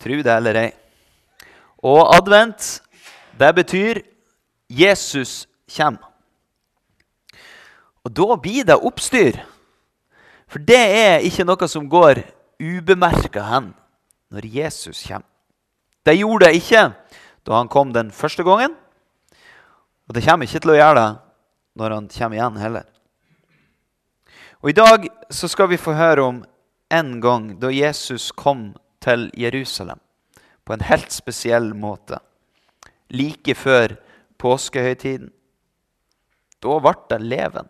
Tru det eller ei. Og advent, det betyr Jesus kommer. Og da blir det oppstyr. For det er ikke noe som går ubemerka hen når Jesus kommer. Det gjorde det ikke da han kom den første gangen. Og det kommer ikke til å gjøre det når han kommer igjen heller. Og I dag så skal vi få høre om en gang da Jesus kom til Jerusalem på en helt spesiell måte. Like før påskehøytiden. Da ble det leven.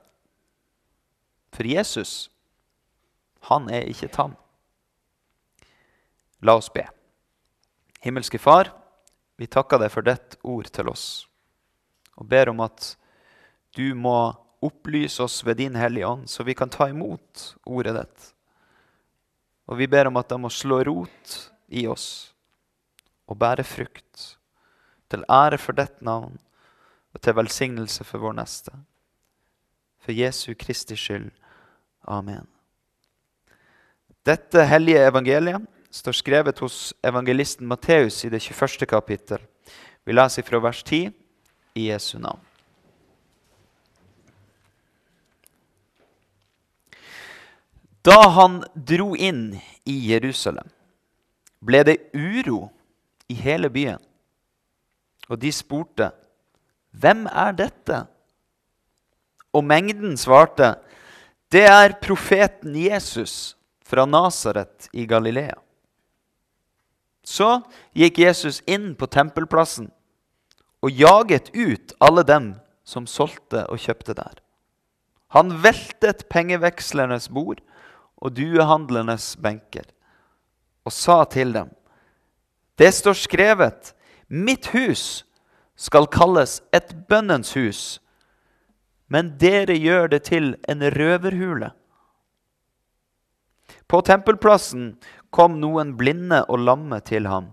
For Jesus, han er ikke tam. La oss be. Himmelske Far, vi takker deg for ditt ord til oss, og ber om at du må opplyse oss ved din Hellige Ånd, så vi kan ta imot ordet ditt. Og vi ber om at de må slå rot i oss og bære frukt, til ære for ditt navn og til velsignelse for vår neste. For Jesu Kristi skyld. Amen. Dette hellige evangeliet står skrevet hos evangelisten Matteus i det 21. kapittel. Vi leser fra vers 10 i Jesu navn. Da han dro inn i Jerusalem, ble det uro i hele byen. Og de spurte, 'Hvem er dette?' Og mengden svarte, 'Det er profeten Jesus fra Nasaret i Galilea.' Så gikk Jesus inn på tempelplassen og jaget ut alle dem som solgte og kjøpte der. Han veltet pengevekslernes bord og duehandlernes benker og sa til dem, det står skrevet, mitt hus skal kalles et bønnens hus, men dere gjør det til en røverhule. På tempelplassen kom noen blinde og lamme til ham,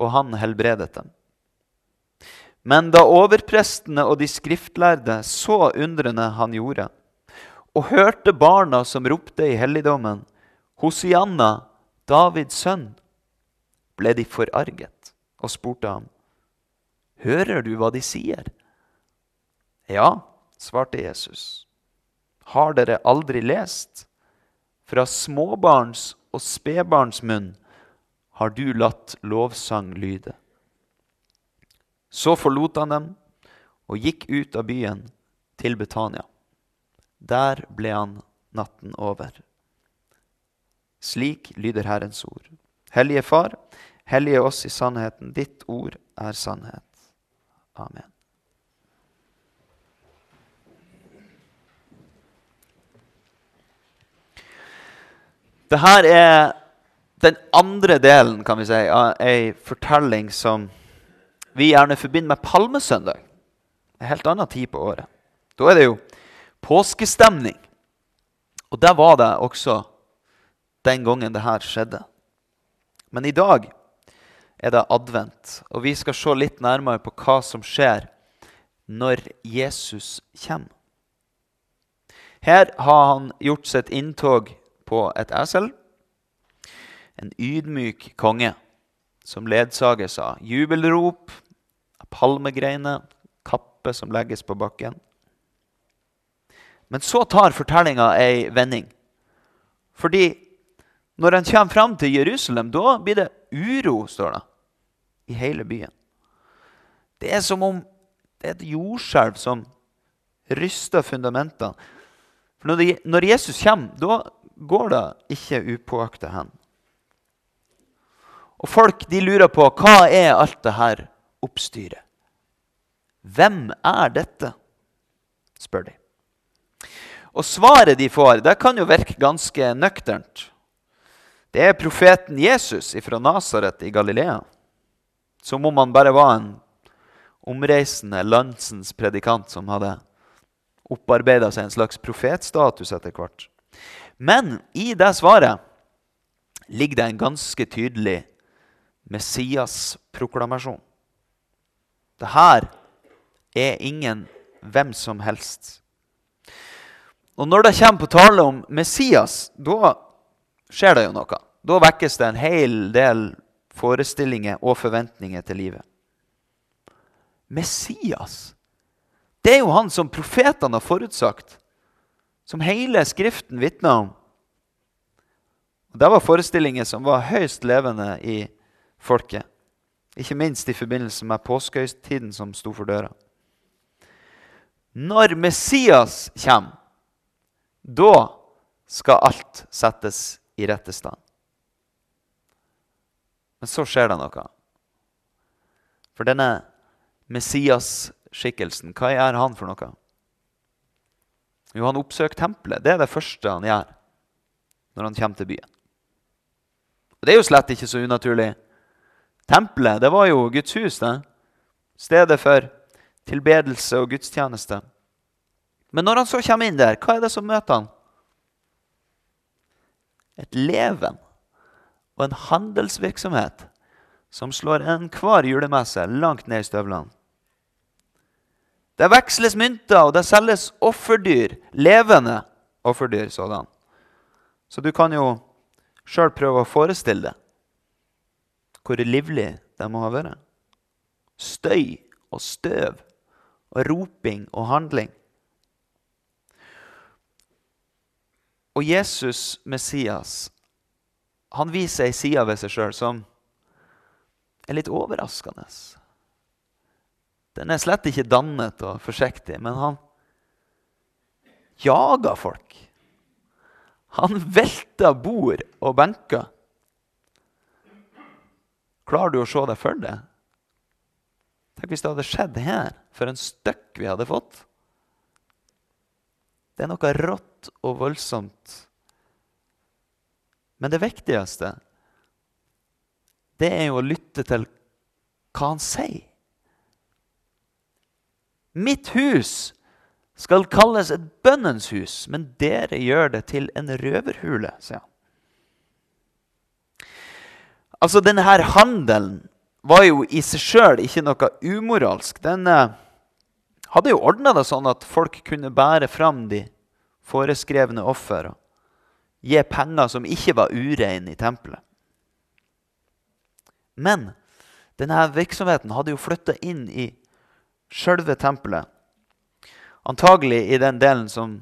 og han helbredet dem. Men da overprestene og de skriftlærde så undrene han gjorde, og hørte barna som ropte i helligdommen, Hosianna, Davids sønn, ble de forarget og spurte ham, Hører du hva de sier? Ja, svarte Jesus. Har dere aldri lest? Fra småbarns og spedbarns munn har du latt lovsang lyde. Så forlot han dem og gikk ut av byen til Betania. Der ble han natten over. Slik lyder Herrens ord. Hellige Far, hellige oss i sannheten. Ditt ord er sannhet. Amen. Dette er den andre delen kan vi si, av ei fortelling som vi gjerne forbinder med palmesøndag. En helt annen tid på året. Da er det jo påskestemning. Og det var det også den gangen det her skjedde. Men i dag er det advent, og vi skal se litt nærmere på hva som skjer når Jesus kommer. Her har han gjort sitt inntog på et esel. En ydmyk konge som ledsages av jubelrop, palmegreiner, kappe som legges på bakken. Men så tar fortellinga ei vending. Fordi når han kommer fram til Jerusalem, da blir det uro, står det, i hele byen. Det er som om det er et jordskjelv som ryster fundamentene. For når, når Jesus kommer, da går det ikke upåakta hen. Og folk de lurer på hva er alt det her oppstyret? Hvem er dette? spør de. Og svaret de får, det kan jo virke ganske nøkternt. Det er profeten Jesus fra Nasaret i Galilea. Som om han bare var en omreisende landsens predikant som hadde opparbeida seg en slags profetstatus etter hvert. Men i det svaret ligger det en ganske tydelig Messias-proklamasjon. Det her er ingen hvem som helst. Og når det kommer på tale om Messias, da skjer det jo noe. Da vekkes det en hel del forestillinger og forventninger til livet. Messias, det er jo han som profetene har forutsagt, som hele Skriften vitner om. Og Det var forestillinger som var høyst levende i folket. Ikke minst i forbindelse med påskehøytiden som sto for døra. Når Messias kommer, da skal alt settes i rette stand. Men så skjer det noe. For denne Messias-skikkelsen, hva er han for noe? Jo, han oppsøker tempelet. Det er det første han gjør når han kommer til byen. Og Det er jo slett ikke så unaturlig. Tempelet det var jo Guds hus. det. Stedet for tilbedelse og gudstjeneste. Men når han så kommer inn der, hva er det som møter han? Et leven og en handelsvirksomhet som slår enhver julemesse langt ned i støvlene. Det veksles mynter, og det selges offerdyr. Levende offerdyr sådan. Så du kan jo sjøl prøve å forestille deg hvor livlig det må ha vært. Støy og støv og roping og handling. Og Jesus, Messias, han viser ei side ved seg sjøl som er litt overraskende. Den er slett ikke dannet og forsiktig, men han jager folk. Han velter bord og benker. Klarer du å se det for det? Tenk hvis det hadde skjedd her, for en støkk vi hadde fått. Det er noe rått og voldsomt. Men det viktigste, det er jo å lytte til hva han sier. Mitt hus skal kalles et bønnens hus, men dere gjør det til en røverhule, sier han. Altså, denne her handelen var jo i seg sjøl ikke noe umoralsk. Den eh, hadde jo ordna det sånn at folk kunne bære fram de foreskrevne offer og gi penger som ikke var ureine i tempelet. Men denne virksomheten hadde jo flytta inn i sjølve tempelet. Antagelig i den delen som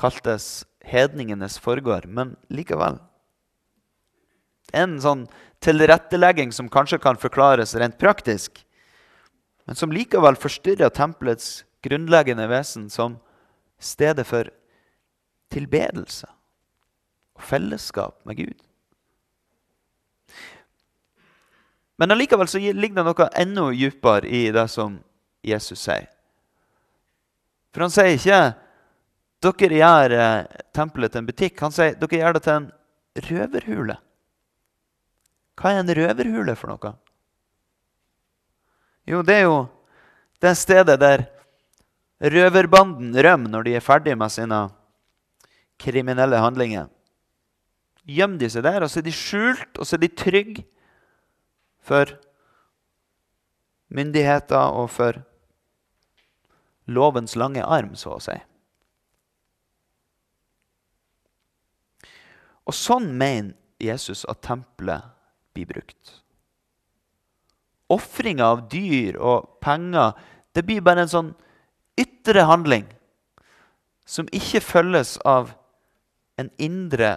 kaltes hedningenes forgård, men likevel. En sånn tilrettelegging som kanskje kan forklares rent praktisk, men som likevel forstyrrer tempelets grunnleggende vesen som stedet for tilbedelse og fellesskap med Gud. Men allikevel så ligger det noe enda dypere i det som Jesus sier. For han sier ikke dere gjør eh, tempelet til en butikk. Han sier dere gjør det til en røverhule. Hva er en røverhule for noe? Jo, det er jo det stedet der røverbanden rømmer når de er ferdig med sine kriminelle handlinger. Gjemmer de seg der, og så er de skjult, og så er de trygge for myndigheter og for lovens lange arm, så å si. Og sånn mener Jesus at tempelet blir brukt. Ofringa av dyr og penger det blir bare en sånn ytre handling som ikke følges av en indre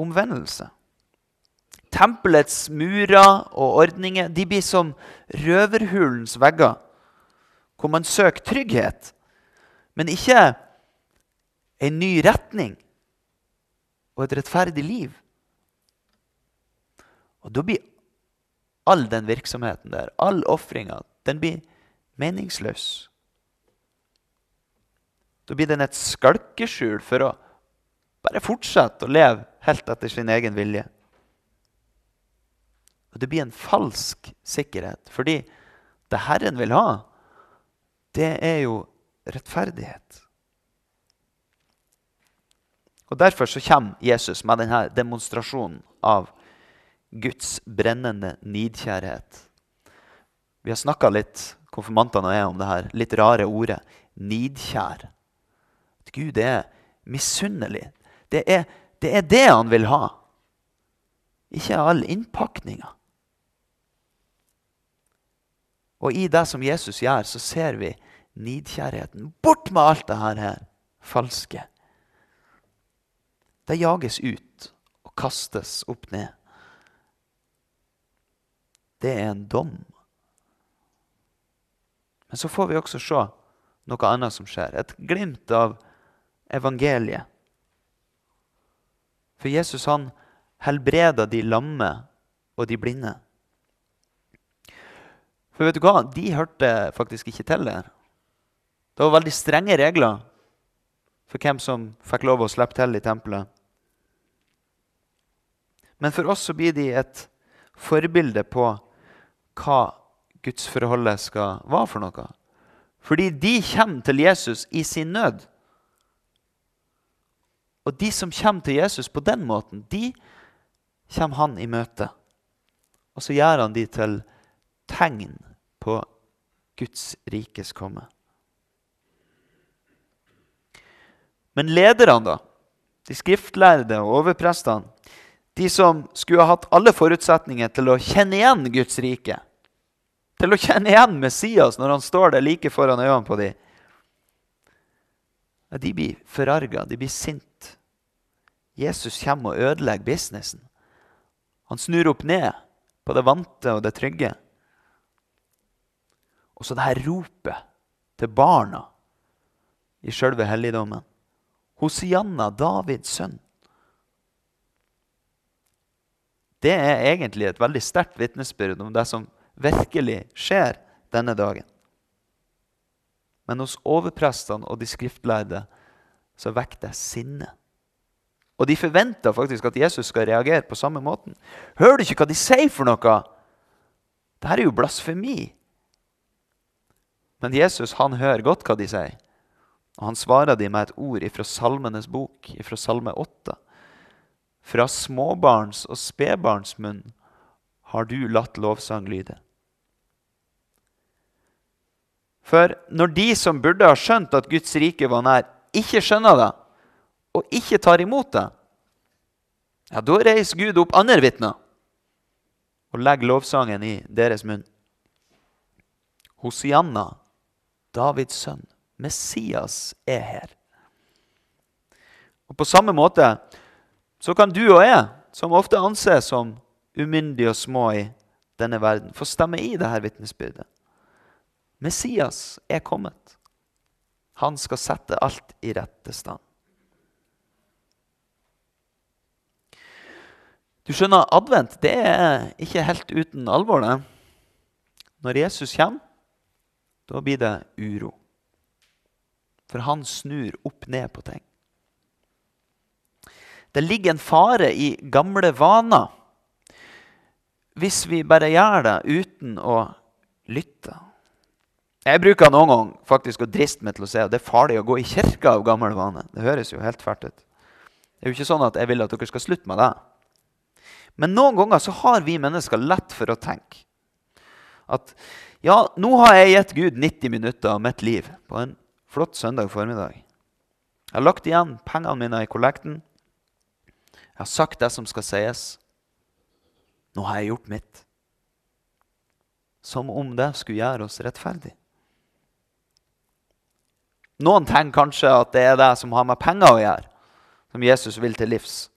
omvendelse. Tempelets murer og ordninger de blir som røverhulens vegger, hvor man søker trygghet, men ikke en ny retning og et rettferdig liv. Og Da blir all den virksomheten der, all ofringa, den blir meningsløs. Da blir den et skalkeskjul for å bare fortsett å leve helt etter sin egen vilje. Og Det blir en falsk sikkerhet, fordi det Herren vil ha, det er jo rettferdighet. Og Derfor så kommer Jesus med denne demonstrasjonen av Guds brennende nidkjærhet. Vi har snakka litt konfirmantene er om det her litt rare ordet nidkjær. At Gud er misunnelig. Det er, det er det han vil ha. Ikke all innpakninga. Og i det som Jesus gjør, så ser vi nidkjærheten. Bort med alt det her falske. Det jages ut og kastes opp ned. Det er en dom. Men så får vi også se noe annet som skjer. Et glimt av evangeliet. For Jesus han helbreda de lamme og de blinde. For vet du hva? De hørte faktisk ikke til der. Det var veldig strenge regler for hvem som fikk lov å slippe til i tempelet. Men for oss så blir de et forbilde på hva gudsforholdet skal være for noe. Fordi de kommer til Jesus i sin nød. Og de som kommer til Jesus på den måten, de kommer han i møte. Og så gjør han de til tegn på Guds rikes komme. Men lederne, da, de skriftlærde og overprestene, de som skulle ha hatt alle forutsetninger til å kjenne igjen Guds rike, til å kjenne igjen Messias når han står der like foran øynene på dem, de blir forarga, de blir sinte. Jesus kommer og ødelegger businessen. Han snur opp ned på det vante og det trygge. Og så det her ropet til barna i sjølve helligdommen. Hosianna, Davids sønn. Det er egentlig et veldig sterkt vitnesbyrd om det som virkelig skjer denne dagen. Men hos overprestene og de skriftlærde så vekker det sinne. Og de forventer faktisk at Jesus skal reagere på samme måten. Hører du ikke hva de sier for noe? Dette er jo blasfemi. Men Jesus han hører godt hva de sier. Og han svarer dem med et ord fra Salmenes bok, fra Salme 8. Fra småbarns og spedbarns munn har du latt lovsang lyde. For når de som burde ha skjønt at Guds rike var nær, ikke skjønner det, og ikke tar imot det, ja, da reiser Gud opp andre vitner og legger lovsangen i deres munn. Hosianna, Davids sønn, Messias er her. Og På samme måte så kan du og jeg, som ofte anses som umyndige og små i denne verden, få stemme i dette vitnesbyrdet. Messias er kommet. Han skal sette alt i rette stand. Du skjønner, advent det er ikke helt uten alvor. det. Når Jesus kommer, da blir det uro. For han snur opp ned på ting. Det ligger en fare i gamle vaner hvis vi bare gjør det uten å lytte. Jeg bruker noen gang faktisk å driste meg til å si at det er farlig å gå i kirka av gammel vane. Det høres jo helt fælt ut. Det er jo ikke sånn at jeg vil at dere skal slutte med det. Men noen ganger så har vi mennesker lett for å tenke at ja, nå har jeg gitt Gud 90 minutter av mitt liv på en flott søndag formiddag. Jeg har lagt igjen pengene mine i kollekten. Jeg har sagt det som skal sies. Nå har jeg gjort mitt. Som om det skulle gjøre oss rettferdig. Noen tenker kanskje at det er det som har med penger å gjøre, som Jesus vil til livs.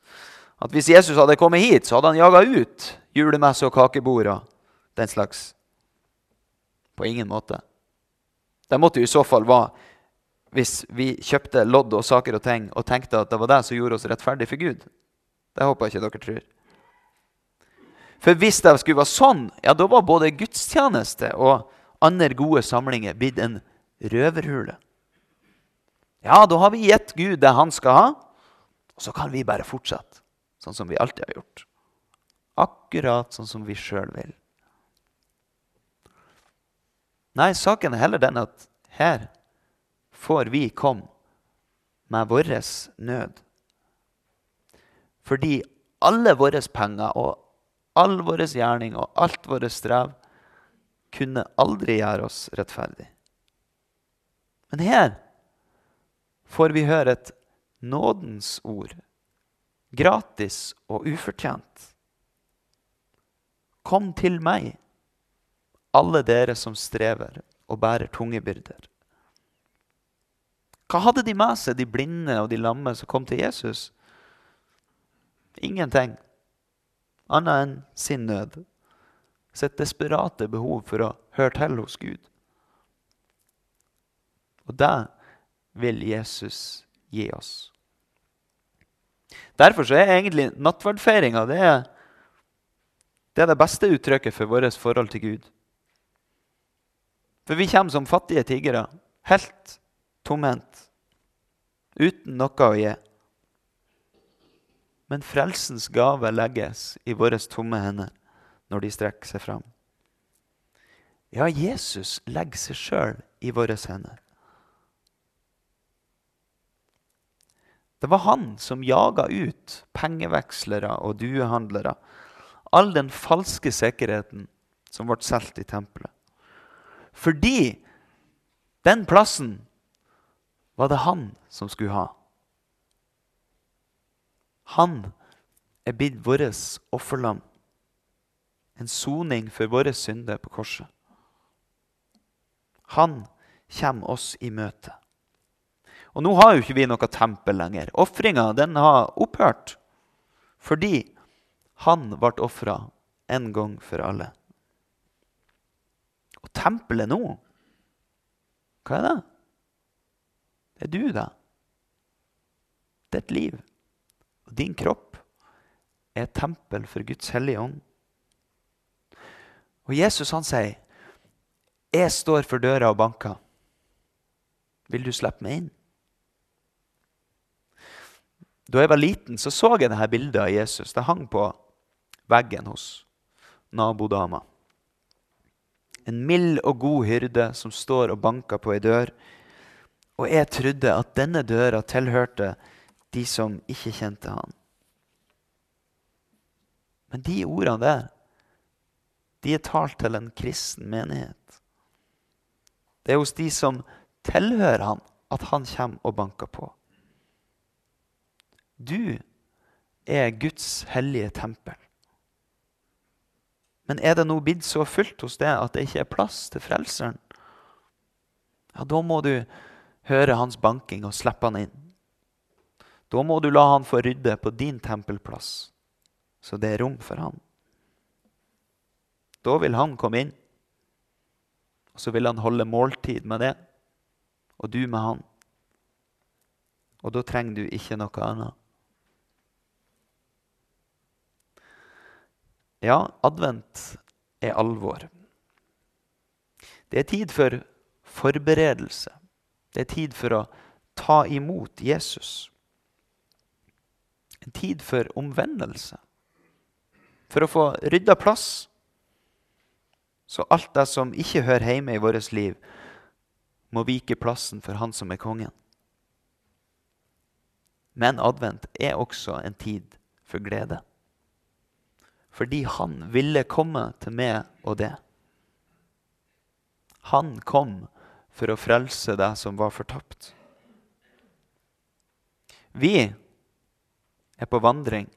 At hvis Jesus hadde kommet hit, så hadde han jaga ut julemesse og kakebord og den slags. På ingen måte. Det måtte i så fall være hvis vi kjøpte lodd og saker og ting og tenkte at det var det som gjorde oss rettferdige for Gud. Det håper jeg ikke dere tror. For hvis det skulle være sånn, ja, da var både gudstjeneste og andre gode samlinger blitt en røverhule. Ja, da har vi gitt Gud det han skal ha, og så kan vi bare fortsette sånn som vi alltid har gjort. Akkurat sånn som vi sjøl vil. Nei, saken er heller den at her får vi komme med vår nød. Fordi alle våre penger og all vår gjerning og alt vårt strev kunne aldri gjøre oss rettferdig. Men her får vi høre et nådens ord, gratis og ufortjent. Kom til meg, alle dere som strever og bærer tunge byrder. Hva hadde de med seg, de blinde og de lamme som kom til Jesus? Ingenting annet enn sin nød. Sitt desperate behov for å høre til hos Gud. Og det vil Jesus gi oss. Derfor så er egentlig nattverdfeiringa det, det, det beste uttrykket for vårt forhold til Gud. For vi kommer som fattige tiggere, helt tomhendt, uten noe å gi. Men frelsens gave legges i våre tomme hender når de strekker seg fram. Ja, Jesus legger seg sjøl i våre hender. Det var han som jaga ut pengevekslere og duehandlere. All den falske sikkerheten som ble solgt i tempelet. Fordi den plassen var det han som skulle ha. Han er blitt vårt offerlam. En soning for våre synder på korset. Han kommer oss i møte. Og nå har jo ikke vi noe tempel lenger. Ofringa har opphørt fordi han ble ofra en gang for alle. Og tempelet nå, hva er det? Det er du, det. Det er et liv. Og din kropp er et tempel for Guds hellige ånd. Og Jesus han sier, 'Jeg står for døra og banker. Vil du slippe meg inn?' Da jeg var liten, så, så jeg dette bildet av Jesus. Det hang på veggen hos nabodama. En mild og god hyrde som står og banker på ei dør. Og jeg trodde at denne døra tilhørte de som ikke kjente han. Men de ordene der, de er talt til en kristen menighet. Det er hos de som tilhører han, at han kommer og banker på. Du er Guds hellige tempel. Men er det nå blitt så fullt hos deg at det ikke er plass til Frelseren? Ja, da må du høre hans banking og slippe han inn. Da må du la han få rydde på din tempelplass, så det er rom for han. Da vil han komme inn, og så vil han holde måltid med det, og du med han. Og da trenger du ikke noe annet. Ja, advent er alvor. Det er tid for forberedelse. Det er tid for å ta imot Jesus. En tid for omvendelse. For å få rydda plass. Så alt det som ikke hører hjemme i vårt liv, må vike plassen for Han som er kongen. Men advent er også en tid for glede. Fordi han ville komme til meg og det. Han kom for å frelse deg som var fortapt. Vi er på vandring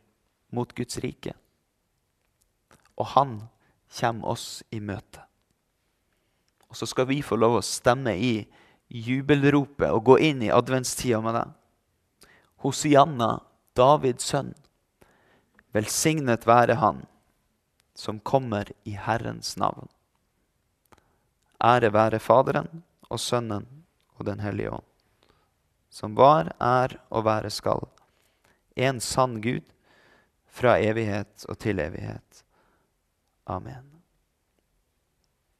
mot Guds rike. Og han kommer oss i møte. Og så skal vi få lov å stemme i jubelropet og gå inn i adventstida med deg. Hosianna, Davids sønn. Velsignet være Han som kommer i Herrens navn. Ære være Faderen og Sønnen og Den hellige ånd, som var, er og være skal en sann Gud fra evighet og til evighet. Amen.